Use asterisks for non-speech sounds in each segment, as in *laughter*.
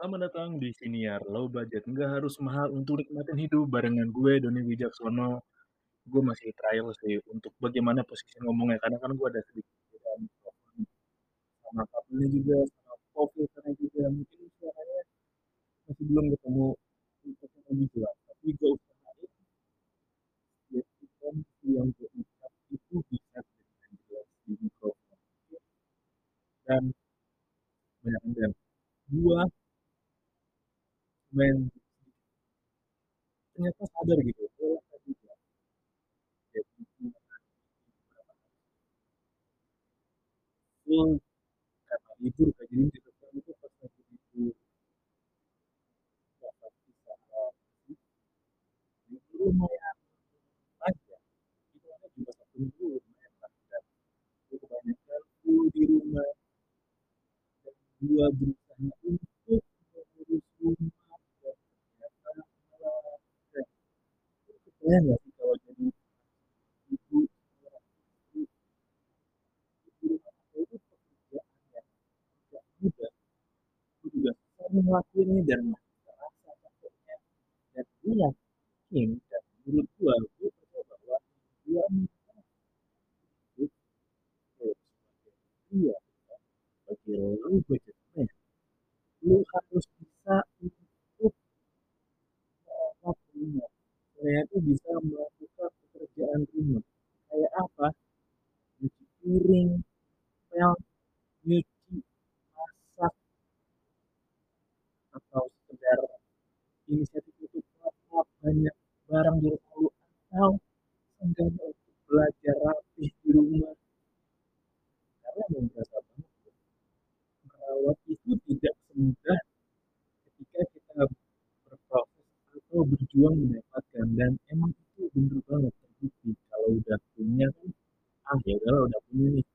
Selamat datang di Siniar Low Budget, nggak harus mahal untuk nikmatin hidup barengan gue Doni Wijaksono. Gue masih trial sih untuk bagaimana posisi ngomongnya karena kan gue ada sedikit perbedaan mikrofon sama kabelnya juga sama filternya juga. Mungkin suaranya masih belum ketemu untuk yang lebih jelas tapi gue usahain ya yang gue ucap itu bisa dengan jelas di mikrofon. Dan banyak dan. Gue main. Ternyata sadar gitu beberapa full karena libur kayak gini gitu itu pas itu ada juga satu minggu gue kebanyakan full di rumah. Gue berusaha untuk mengurus dan ternyata malah dan sih kalau jadi itu pekerjaan yang tidak mudah juga ngelakuinnya dan capeknya dan gue yakin dan menurut gue percaya bahwa gue minta itu sebagai pria sebagai lu budgetnya lu harus bisa untuk merawat rumah ternyata bisa melakukan pekerjaan rumah kayak apa nyuci piring pel nyuci masak atau sekedar inisiatif untuk melap banyak barang di rumah lu atau seenggaknya untuk belajar rapih di rumah karena mau berasa banget merawat itu tidak semudah ketika kita berproses atau berjuang mendapatkan. Dan emang itu bener banget terbukti. Kalau udah punya kan ah ya udahlah udah punya nih.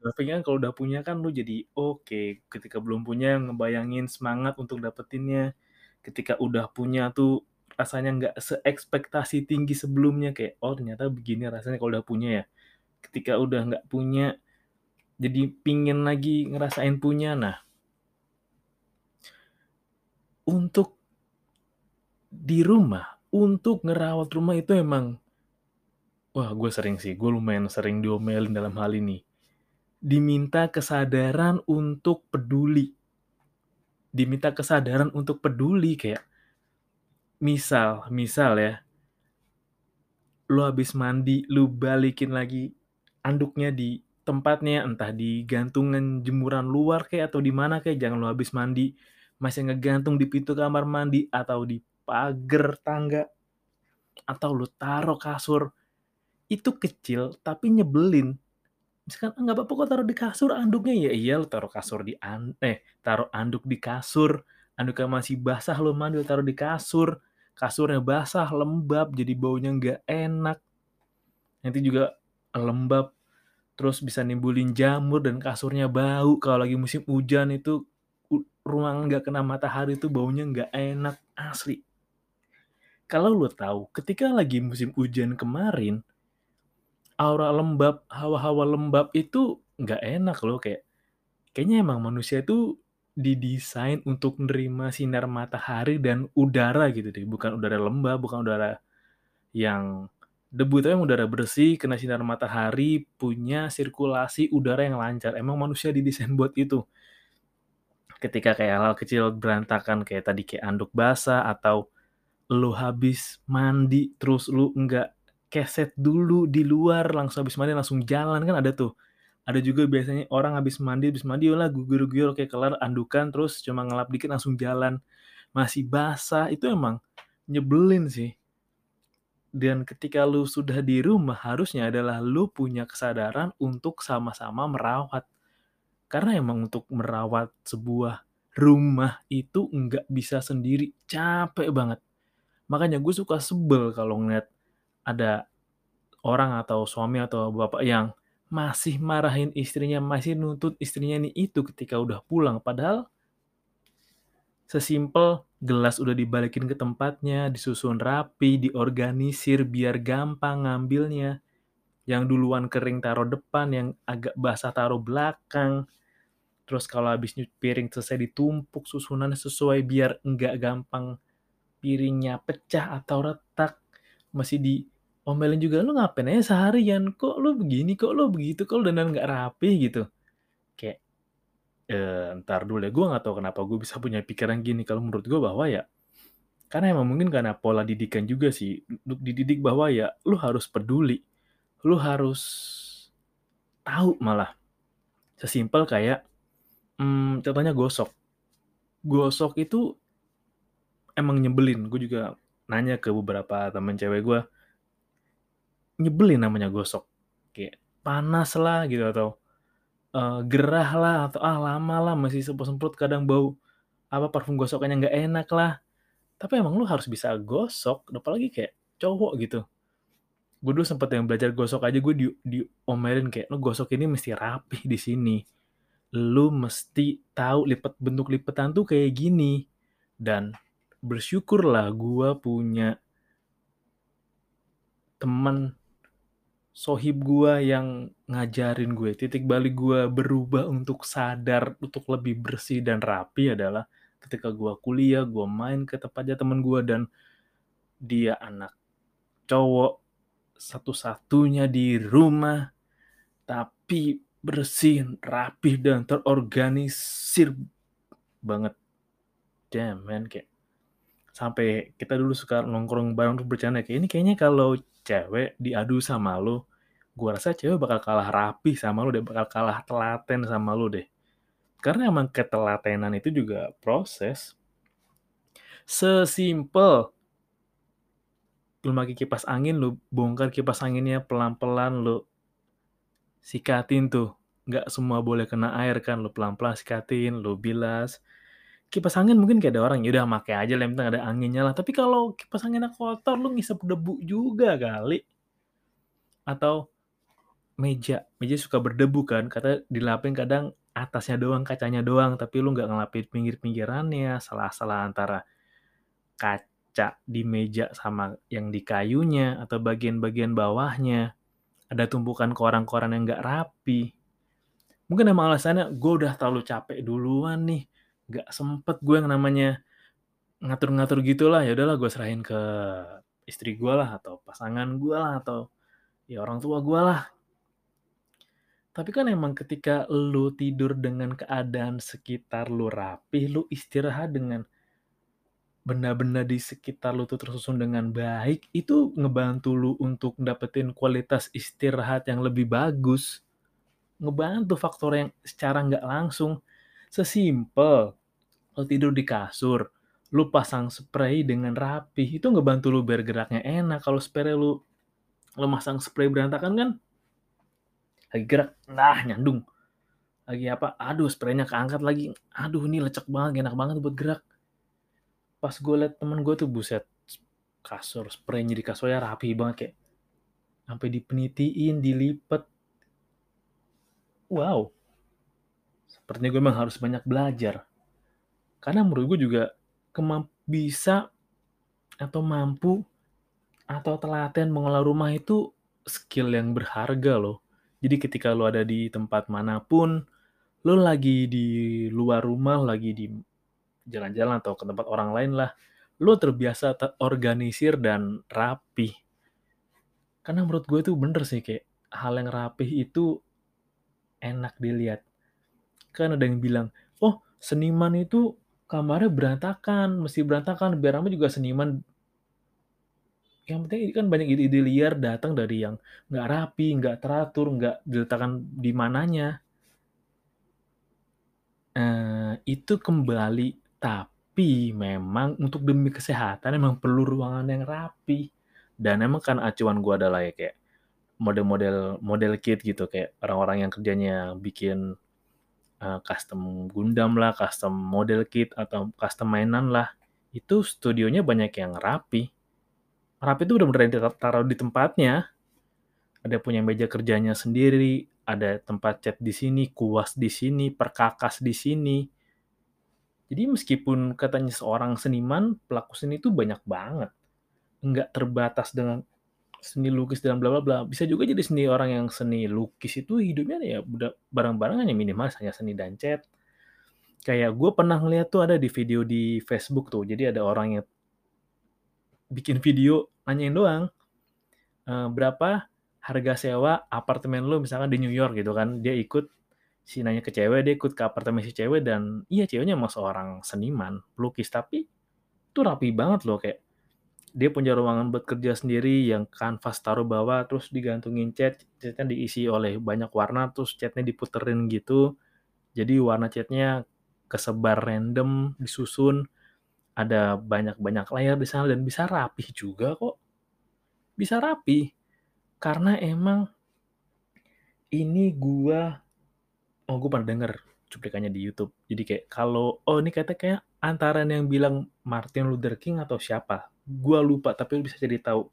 Tapi kan kalau udah punya kan lu jadi oke. Okay. ketika belum punya ngebayangin semangat untuk dapetinnya. Ketika udah punya tuh rasanya nggak seekspektasi tinggi sebelumnya. Kayak oh ternyata begini rasanya kalau udah punya ya. Ketika udah nggak punya jadi pingin lagi ngerasain punya. Nah untuk di rumah untuk ngerawat rumah itu emang wah gue sering sih gue lumayan sering diomelin dalam hal ini. Diminta kesadaran untuk peduli. Diminta kesadaran untuk peduli kayak misal misal ya lu habis mandi lu balikin lagi anduknya di tempatnya entah di gantungan jemuran luar kayak atau di mana kayak jangan lu habis mandi masih ngegantung di pintu kamar mandi atau di pagar tangga atau lu taruh kasur itu kecil tapi nyebelin. Misalkan nggak apa-apa kok taruh di kasur anduknya. Ya iya lu taruh kasur di an eh taruh anduk di kasur. Anduknya masih basah lu mandi lu taruh di kasur. Kasurnya basah lembab jadi baunya nggak enak. Nanti juga lembab terus bisa nimbulin jamur dan kasurnya bau. Kalau lagi musim hujan itu ruang nggak kena matahari itu baunya nggak enak asli kalau lo tahu ketika lagi musim hujan kemarin aura lembab hawa-hawa lembab itu nggak enak loh kayak kayaknya emang manusia itu didesain untuk menerima sinar matahari dan udara gitu deh. Bukan udara lembab bukan udara yang debu emang udara bersih kena sinar matahari punya sirkulasi udara yang lancar. Emang manusia didesain buat itu. Ketika kayak hal kecil berantakan kayak tadi kayak anduk basah atau lu habis mandi terus lu enggak keset dulu di luar langsung habis mandi langsung jalan kan ada tuh. Ada juga biasanya orang habis mandi habis mandi lah gugur-gugur kayak kelar andukan terus cuma ngelap dikit langsung jalan. Masih basah itu emang nyebelin sih. Dan ketika lu sudah di rumah harusnya adalah lu punya kesadaran untuk sama-sama merawat. Karena emang untuk merawat sebuah rumah itu nggak bisa sendiri capek banget makanya gue suka sebel kalau ngeliat ada orang atau suami atau bapak yang masih marahin istrinya, masih nuntut istrinya nih itu ketika udah pulang. Padahal sesimpel gelas udah dibalikin ke tempatnya, disusun rapi, diorganisir biar gampang ngambilnya. Yang duluan kering taruh depan, yang agak basah taruh belakang. Terus kalau habis nyuci piring selesai ditumpuk susunannya sesuai biar nggak gampang piringnya pecah atau retak. Masih diomelin juga, "Lu ngapain aja seharian? Kok lu begini? Kok lu begitu? Kok lu dandan nggak rapi?" Gitu. Kayak, eee, entar dulu deh, gue nggak tahu kenapa gue bisa punya pikiran gini. Kalau menurut gue bahwa ya, karena emang mungkin karena pola didikan juga sih. Dididik bahwa ya lu harus peduli, lu harus tahu malah. Sesimpel kayak, mmm, contohnya gosok. Gosok itu emang nyebelin. Gue juga nanya ke beberapa temen cewek gue. Nyebelin namanya gosok. Kayak panas lah gitu atau, eee, gerah lah atau, ah, lama lah masih semprot-semprot kadang bau apa, parfum gosokannya nggak enak lah. Tapi emang lu harus bisa gosok, apalagi kayak cowok gitu. Gue dulu sempet yang belajar gosok aja gue di diomelin kayak, "Lu gosok ini mesti rapih di sini. Lu mesti tahu lipet bentuk lipetan tuh kayak gini." Dan bersyukurlah gue punya temen sohib gue yang ngajarin gue. Titik balik gue berubah untuk sadar untuk lebih bersih dan rapi adalah ketika gue kuliah, gue main ke tempatnya temen gue dan dia anak cowok satu-satunya di rumah, tapi bersih, rapih, dan terorganisir banget. Damn man, kayak sampai kita dulu suka nongkrong bareng tuh bercanda kayak, "Ini kayaknya kalau cewek diadu sama lu, gue rasa cewek bakal kalah rapih sama lu deh, bakal kalah telaten sama lu deh." Karena emang ketelatenan itu juga proses. Sesimpel lu pakai kipas angin, lu bongkar kipas anginnya pelan-pelan lu sikatin tuh. Nggak semua boleh kena air kan, lu pelan-pelan sikatin, lu bilas. Kipas angin mungkin kayak ada orang, ya udah make aja lah, yang ada anginnya lah. Tapi kalau kipas anginnya kotor, lu ngisep debu juga kali. Atau meja, meja suka berdebu kan, katanya dilapin kadang atasnya doang, kacanya doang, tapi lu nggak ngelapin pinggir-pinggirannya, salah-salah antara kaca di meja sama yang di kayunya, atau bagian-bagian bawahnya. Ada tumpukan koran-koran yang nggak rapi. Mungkin emang alasannya, gue udah terlalu capek duluan nih, nggak sempet gue yang namanya ngatur-ngatur gitulah, ya udahlah gue serahin ke istri gue lah, atau pasangan gue lah, atau ya orang tua gue lah. Tapi kan emang ketika lu tidur dengan keadaan sekitar lu rapih, lu istirahat dengan benda-benda di sekitar lu tuh tersusun dengan baik, itu ngebantu lu untuk dapetin kualitas istirahat yang lebih bagus. Ngebantu faktor yang secara nggak langsung. Sesimpel, lu tidur di kasur, lu pasang spray dengan rapih, itu ngebantu lu biar geraknya enak. Kalau spray lu lu masang spray berantakan kan, lagi gerak, nah nyandung. Lagi apa, aduh spraynya keangkat lagi, aduh ini lecek banget, enak banget buat gerak. Pas gue liat temen gue tuh buset, kasur, spraynya di kasurnya rapi banget kayak sampai dipenitiin, dilipet. Wow. Sepertinya gue memang harus banyak belajar. Karena menurut gue juga kemamp bisa atau mampu atau telaten mengelola rumah itu skill yang berharga loh. Jadi ketika lo ada di tempat mana pun, lo lagi di luar rumah, lagi di jalan-jalan atau ke tempat orang lain lah, lo terbiasa terorganisir dan rapi. Karena menurut gue itu bener sih kayak hal yang rapih itu enak dilihat. Kan ada yang bilang, oh seniman itu kamarnya berantakan, mesti berantakan, biar rame juga seniman yang penting kan banyak ide-ide liar datang dari yang nggak rapi, nggak teratur, nggak diletakkan di mananya. Eh, itu kembali, tapi memang untuk demi kesehatan emang perlu ruangan yang rapi. Dan emang kan acuan gue adalah ya kayak model-model model kit gitu kayak orang-orang yang kerjanya bikin uh, custom Gundam lah, custom model kit atau custom mainan lah. Itu studionya banyak yang rapi rapi itu udah beneran ditaruh di tempatnya. Ada punya meja kerjanya sendiri, ada tempat cat di sini, kuas di sini, perkakas di sini. Jadi meskipun katanya seorang seniman, pelaku seni itu banyak banget. Nggak terbatas dengan seni lukis dan bla bla bla. Bisa juga jadi seni orang yang seni lukis itu hidupnya ya barang-barang hanya minimal hanya seni dan cat. Kayak gue pernah ngeliat tuh ada di video di Facebook tuh. Jadi ada orang yang bikin video nanyain doang uh, berapa harga sewa apartemen lu misalkan di New York gitu kan. Dia ikut si nanya ke cewek, dia ikut ke apartemen si cewek dan iya ceweknya emang seorang seniman, pelukis tapi itu rapi banget loh kayak dia punya ruangan buat kerja sendiri yang kanvas taruh bawah terus digantungin cat catnya diisi oleh banyak warna terus catnya diputerin gitu. Jadi warna catnya kesebar random disusun ada banyak-banyak layar di sana dan bisa rapi juga kok. Bisa rapi karena emang ini gua oh gua pernah denger cuplikannya di YouTube. Jadi kayak kalau oh ini kata kayak antara yang bilang Martin Luther King atau siapa gue lupa tapi lu bisa jadi tahu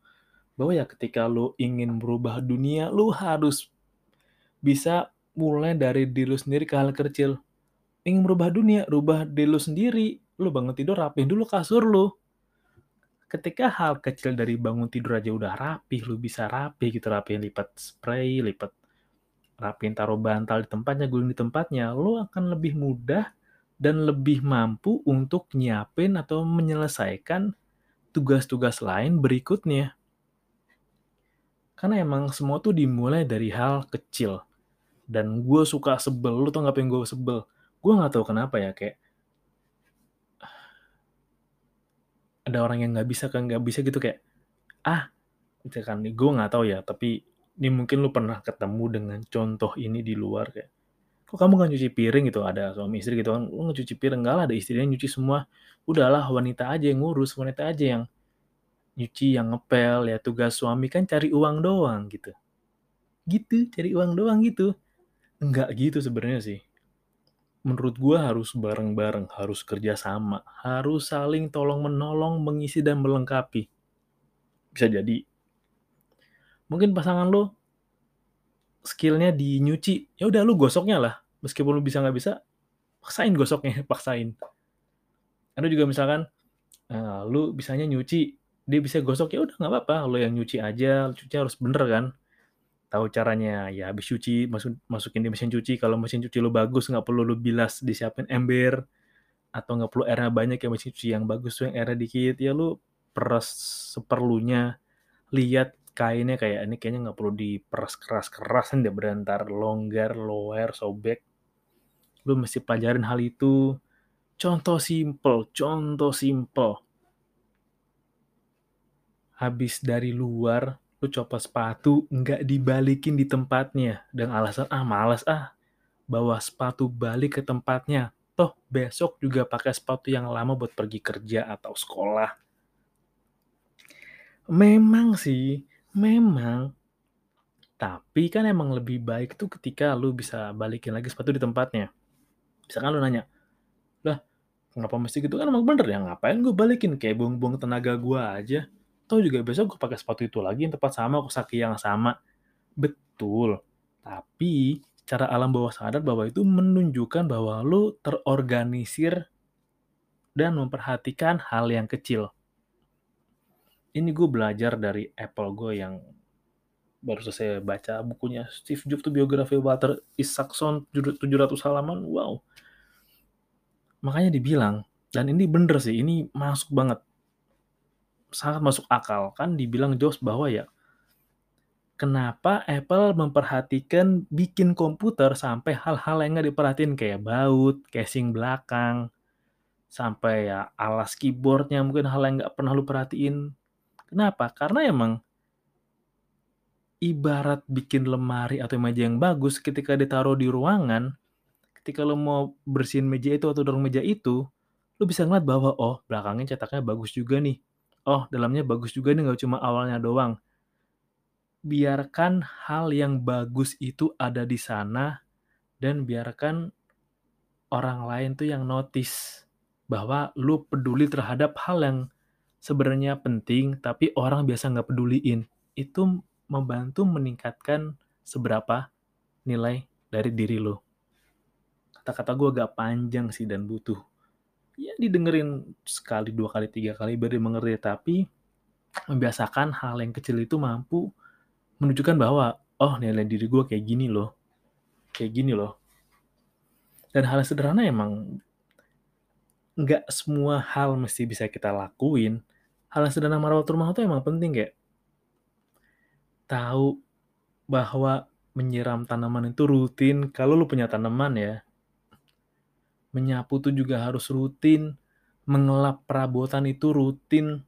bahwa ya ketika lu ingin merubah dunia lu harus bisa mulai dari diri lu sendiri ke hal kecil. Ingin merubah dunia rubah diri lu sendiri. Lu bangun tidur rapihin dulu kasur lu. Ketika hal kecil dari bangun tidur aja udah rapi lu bisa rapi gitu rapihin lipat spray lipat rapihin taruh bantal di tempatnya guling di tempatnya lu akan lebih mudah dan lebih mampu untuk nyiapin atau menyelesaikan tugas-tugas lain berikutnya. Karena emang semua tuh dimulai dari hal kecil. Dan gue suka sebel, lu tau gak yang gue sebel? Gue gak tahu kenapa ya, kayak ada orang yang gak bisa kan gak bisa gitu kayak ah gitu kan gue gak tahu ya tapi ini mungkin lu pernah ketemu dengan contoh ini di luar kayak kok kamu gak nyuci piring gitu? Ada suami istri gitu kan lu ngecuci piring. Enggak lah ada istrinya nyuci semua. Udahlah wanita aja yang ngurus wanita aja yang nyuci yang ngepel ya tugas suami kan cari uang doang gitu. Gitu cari uang doang gitu. Enggak gitu sebenarnya sih. Menurut gua harus bareng-bareng harus kerja sama harus saling tolong menolong mengisi dan melengkapi. Bisa jadi. Mungkin pasangan lo skillnya di nyuci ya udah lu gosoknya lah meskipun lu bisa nggak bisa paksain gosoknya *laughs* paksain. Ada juga misalkan uh, lu bisanya nyuci dia bisa gosok ya udah nggak apa-apa lo yang nyuci aja cuci harus bener kan? Tahu caranya ya habis cuci masuk masukin di mesin cuci kalau mesin cuci lo bagus nggak perlu lo bilas disiapin ember atau nggak perlu airnya banyak ya mesin cuci yang bagus yang airnya dikit ya lo peras seperlunya lihat kainnya kayak ini kayaknya nggak perlu diperas keras-keras kan dia berantar longgar lower sobek lu mesti pelajarin hal itu Contoh simple, contoh simple. Habis dari luar, lu copot sepatu, nggak dibalikin di tempatnya. Dengan alasan, ah males ah, bawa sepatu balik ke tempatnya. Toh besok juga pakai sepatu yang lama buat pergi kerja atau sekolah. Memang sih, memang. Tapi kan emang lebih baik tuh ketika lu bisa balikin lagi sepatu di tempatnya. Misalkan lu nanya, lah Kenapa mesti gitu kan emang bener ya ngapain gue balikin kayak buang-buang tenaga gue aja. Tahu juga besok gue pakai sepatu itu lagi yang tepat sama kaki yang sama. Betul. Tapi cara alam bawah sadar bahwa itu menunjukkan bahwa lo terorganisir dan memperhatikan hal yang kecil. Ini gue belajar dari Apple gue yang baru selesai baca bukunya Steve Jobs tuh biografi Walter Isaacson 700 halaman. Wow Makanya dibilang, dan ini bener sih, ini masuk banget. Sangat masuk akal. Kan dibilang Jobs bahwa ya, kenapa Apple memperhatikan bikin komputer sampai hal-hal yang nggak diperhatiin kayak baut, casing belakang, sampai ya alas keyboardnya mungkin hal yang nggak pernah lu perhatiin. Kenapa? Karena emang ibarat bikin lemari atau meja yang bagus ketika ditaruh di ruangan, ketika lo mau bersihin meja itu atau dorong meja itu, lo bisa ngeliat bahwa oh belakangnya cetaknya bagus juga nih. Oh dalamnya bagus juga nih nggak cuma awalnya doang. Biarkan hal yang bagus itu ada di sana dan biarkan orang lain tuh yang notice bahwa lo peduli terhadap hal yang sebenarnya penting tapi orang biasa nggak peduliin. Itu membantu meningkatkan seberapa nilai dari diri lo kata-kata gue agak panjang sih dan butuh ya didengerin sekali dua kali tiga kali baru mengerti tapi membiasakan hal yang kecil itu mampu menunjukkan bahwa, "Oh, nilai diri gue kayak gini loh. Kayak gini loh." Dan hal sederhana emang nggak semua hal mesti bisa kita lakuin. Hal sederhana merawat rumah itu emang penting, kayak tahu bahwa menyiram tanaman itu rutin, kalau lu punya tanaman ya. Menyapu tuh juga harus rutin, mengelap perabotan itu rutin.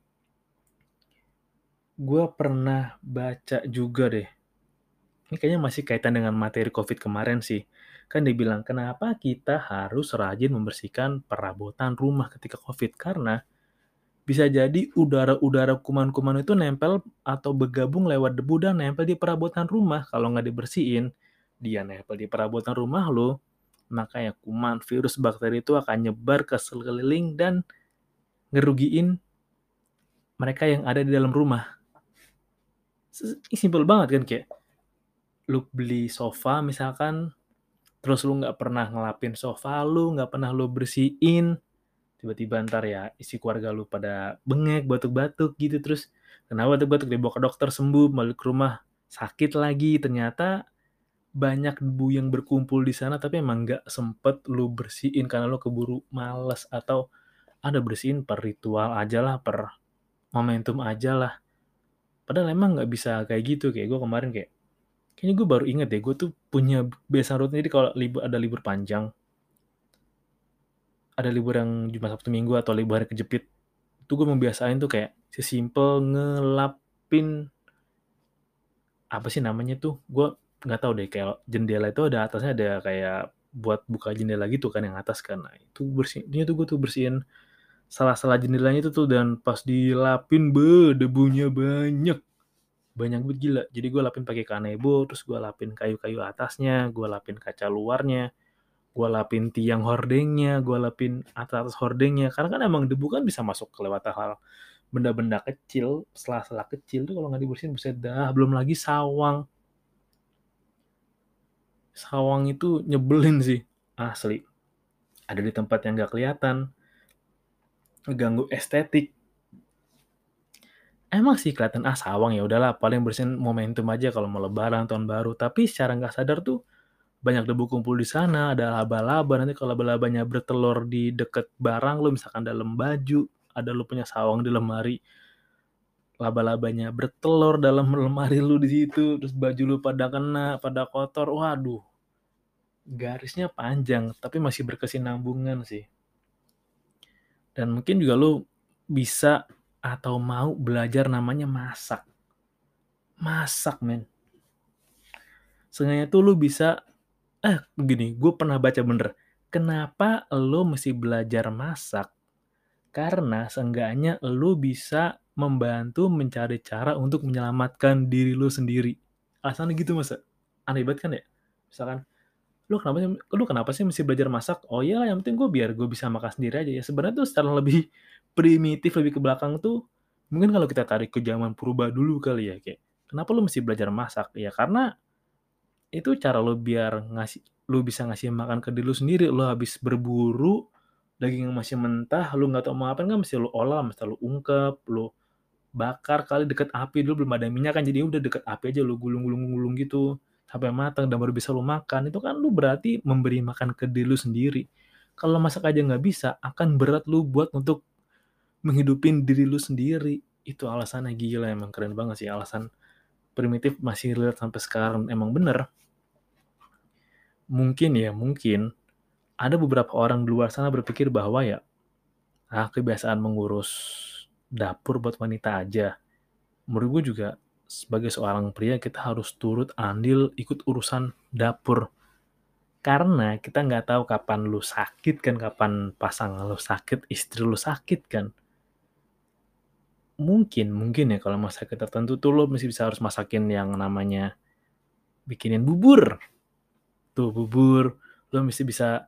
Gue pernah baca juga deh, ini kayaknya masih kaitan dengan materi Covid kemarin sih. Kan dia bilang, kenapa kita harus rajin membersihkan perabotan rumah ketika Covid? Karena bisa jadi udara-udara kuman-kuman itu nempel atau bergabung lewat debu dan nempel di perabotan rumah. Kalau nggak dibersihin, dia nempel di perabotan rumah lo, maka ya kuman, virus, bakteri itu akan nyebar ke sekeliling dan ngerugiin mereka yang ada di dalam rumah. Simpel banget kan kayak lu beli sofa misalkan, terus lu nggak pernah ngelapin sofa lu, nggak pernah lu bersihin, tiba-tiba ntar ya isi keluarga lu pada bengek, batuk-batuk gitu, terus kenapa batuk-batuk? Dibawa ke dokter sembuh, balik ke rumah. Sakit lagi, ternyata banyak debu yang berkumpul di sana tapi emang nggak sempet lu bersihin karena lu keburu males atau ada bersihin per ritual aja lah, per momentum aja lah. Padahal emang nggak bisa kayak gitu, kayak gue kemarin kayak, kayaknya gue baru inget deh, gue tuh punya biasa rutin, jadi kalau libur, ada libur panjang, ada libur yang Jumat Sabtu Minggu atau libur hari kejepit, itu gue membiasain tuh kayak sesimpel ngelapin apa sih namanya tuh, gue nggak tahu deh kayak jendela itu ada atasnya ada kayak buat buka jendela gitu kan yang atas kan, nah, itu bersih, itu gue tuh bersihin salah-salah jendelanya itu tuh dan pas dilapin be debunya banyak. Banyak banget gila. Jadi gue lapin pakai kanebo terus gue lapin kayu-kayu atasnya gue lapin kaca luarnya gue lapin tiang hordengnya gue lapin atas hordengnya. Karena kan emang debu kan bisa masuk ke lewat hal benda-benda kecil sela-sela kecil tuh kalau nggak dibersihin bisa dah. Belum lagi sawang. Sawang itu nyebelin sih asli. Ada di tempat yang nggak kelihatan. Ngeganggu estetik. Emang sih kelihatan ah sawang ya udahlah paling bersihin momentum aja kalau mau lebaran tahun baru. Tapi secara nggak sadar tuh banyak debu kumpul di sana, ada laba-laba. Nanti kalau laba-labanya bertelur di deket barang lo misalkan dalam baju, ada lo punya sawang di lemari, laba-labanya bertelur dalam *laughs* lemari lu di situ, terus baju lu pada kena, pada kotor, waduh, garisnya panjang, tapi masih berkesinambungan sih. Dan mungkin juga lu bisa atau mau belajar namanya masak. Masak, men. Seenggaknya tuh lu bisa, eh begini, gue pernah baca bener. Kenapa lu mesti belajar masak? Karena seenggaknya lu bisa membantu mencari cara untuk menyelamatkan diri lu sendiri. Alasannya gitu masa? Aneh banget kan ya? Misalkan, lu kenapa sih lu kenapa sih mesti belajar masak? Oh iya yang penting gue biar gue bisa makan sendiri aja ya. Sebenarnya tuh secara lebih *laughs* primitif, lebih ke belakang tuh mungkin kalau kita tarik ke zaman purba dulu kali ya kayak kenapa lu mesti belajar masak? Ya karena itu cara lu biar ngasih lu bisa ngasih makan ke diri lu sendiri. Lu habis berburu daging yang masih mentah, lu nggak tahu mau apa kan mesti lu olah, mesti lu ungkep, lu bakar kali deket api dulu belum ada minyak kan jadi udah deket api aja lu gulung-gulung-gulung gitu sampai matang dan baru bisa lu makan, itu kan lu berarti memberi makan ke diri lu sendiri. Kalau masak aja nggak bisa, akan berat lu buat untuk menghidupin diri lu sendiri. Itu alasannya gila, emang keren banget sih. Alasan primitif masih relate sampai sekarang, emang bener. Mungkin ya, mungkin ada beberapa orang di luar sana berpikir bahwa ya, ah kebiasaan mengurus dapur buat wanita aja. Menurut gue juga sebagai seorang pria kita harus turut andil ikut urusan dapur. Karena kita nggak tahu kapan lu sakit kan, kapan pasangan lu sakit, istri lu sakit kan. Mungkin, mungkin ya kalau masa kita tertentu tuh lo masih bisa harus masakin yang namanya bikinin bubur. Tuh bubur, lo mesti bisa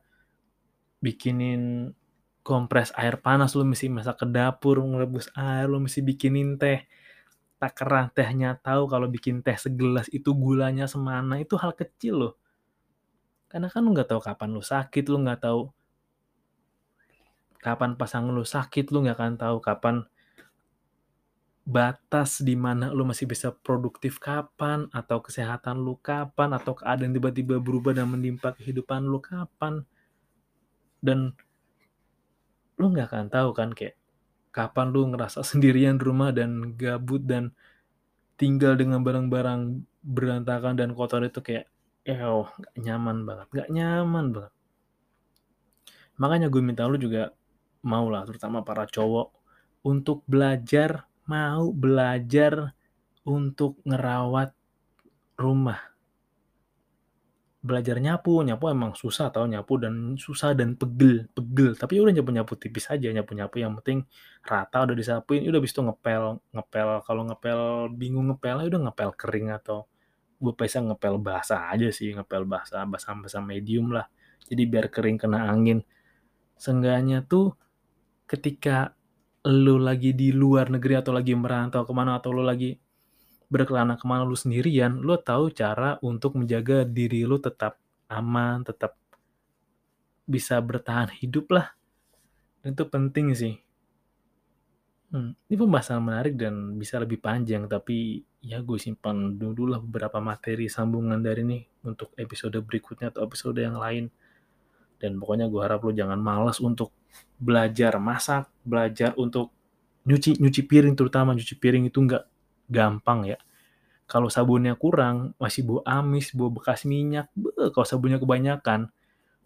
bikinin kompres air panas, lo mesti masak ke dapur, ngerebus air, lo mesti bikinin teh takaran tehnya tahu kalau bikin teh segelas itu gulanya semana itu hal kecil loh. Karena kan lu nggak tahu kapan lu sakit, lu nggak tahu kapan pasangan lu sakit, lu nggak akan tahu kapan batas di mana lu masih bisa produktif kapan, atau kesehatan lu kapan, atau keadaan tiba-tiba berubah dan menimpa kehidupan lu kapan. Dan lu nggak akan tahu kan kayak kapan lu ngerasa *laughs* sendirian di rumah dan gabut dan tinggal dengan barang-barang berantakan dan kotor itu kayak ew, gak nyaman banget, gak nyaman banget. Makanya gue minta lu juga mau lah, terutama para cowok, untuk belajar, mau belajar untuk ngerawat rumah. Belajar nyapu, nyapu emang susah tau, nyapu dan susah dan pegel, pegel. Tapi udah nyapu-nyapu tipis aja, nyapu-nyapu yang penting rata udah disapuin, udah habis itu ngepel, ngepel. Kalau ngepel bingung ngepelnya udah ngepel kering atau gue biasa ngepel basah aja sih, ngepel basah, basah-basah medium lah. Jadi biar kering kena angin. Seenggaknya tuh ketika lu lagi di luar negeri atau lagi merantau ke mana atau lu lagi berkelana ke mana lu sendirian, lu tahu cara untuk menjaga diri lu tetap aman, tetap bisa bertahan hidup lah. Dan itu penting sih. Hmm, ini pembahasan menarik dan bisa lebih panjang, tapi ya gue simpan dulu lah beberapa materi sambungan dari ini untuk episode berikutnya atau episode yang lain. Dan pokoknya gue harap lo jangan malas untuk belajar masak, belajar untuk nyuci nyuci piring terutama nyuci piring itu nggak gampang ya. Kalau sabunnya kurang, masih bau amis, bau bekas minyak, kalau sabunnya kebanyakan,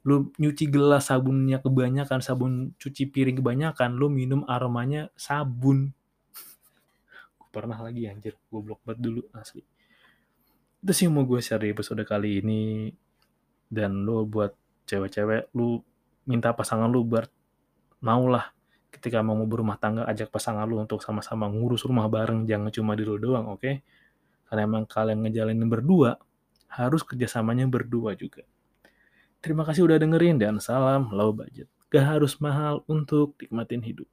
lu nyuci gelas sabunnya kebanyakan, sabun cuci piring kebanyakan, lu minum aromanya sabun. gue pernah lagi anjir, goblok banget dulu asli. Itu sih mau gue share di episode kali ini. Dan lu buat cewek-cewek, lu minta pasangan lu buat mau lah ketika mau berumah tangga ajak pasangan lu untuk sama-sama ngurus rumah bareng jangan cuma di lu doang oke okay? karena emang kalian ngejalanin berdua harus kerjasamanya berdua juga Terima kasih udah dengerin dan salam low budget. Gak harus mahal untuk nikmatin hidup.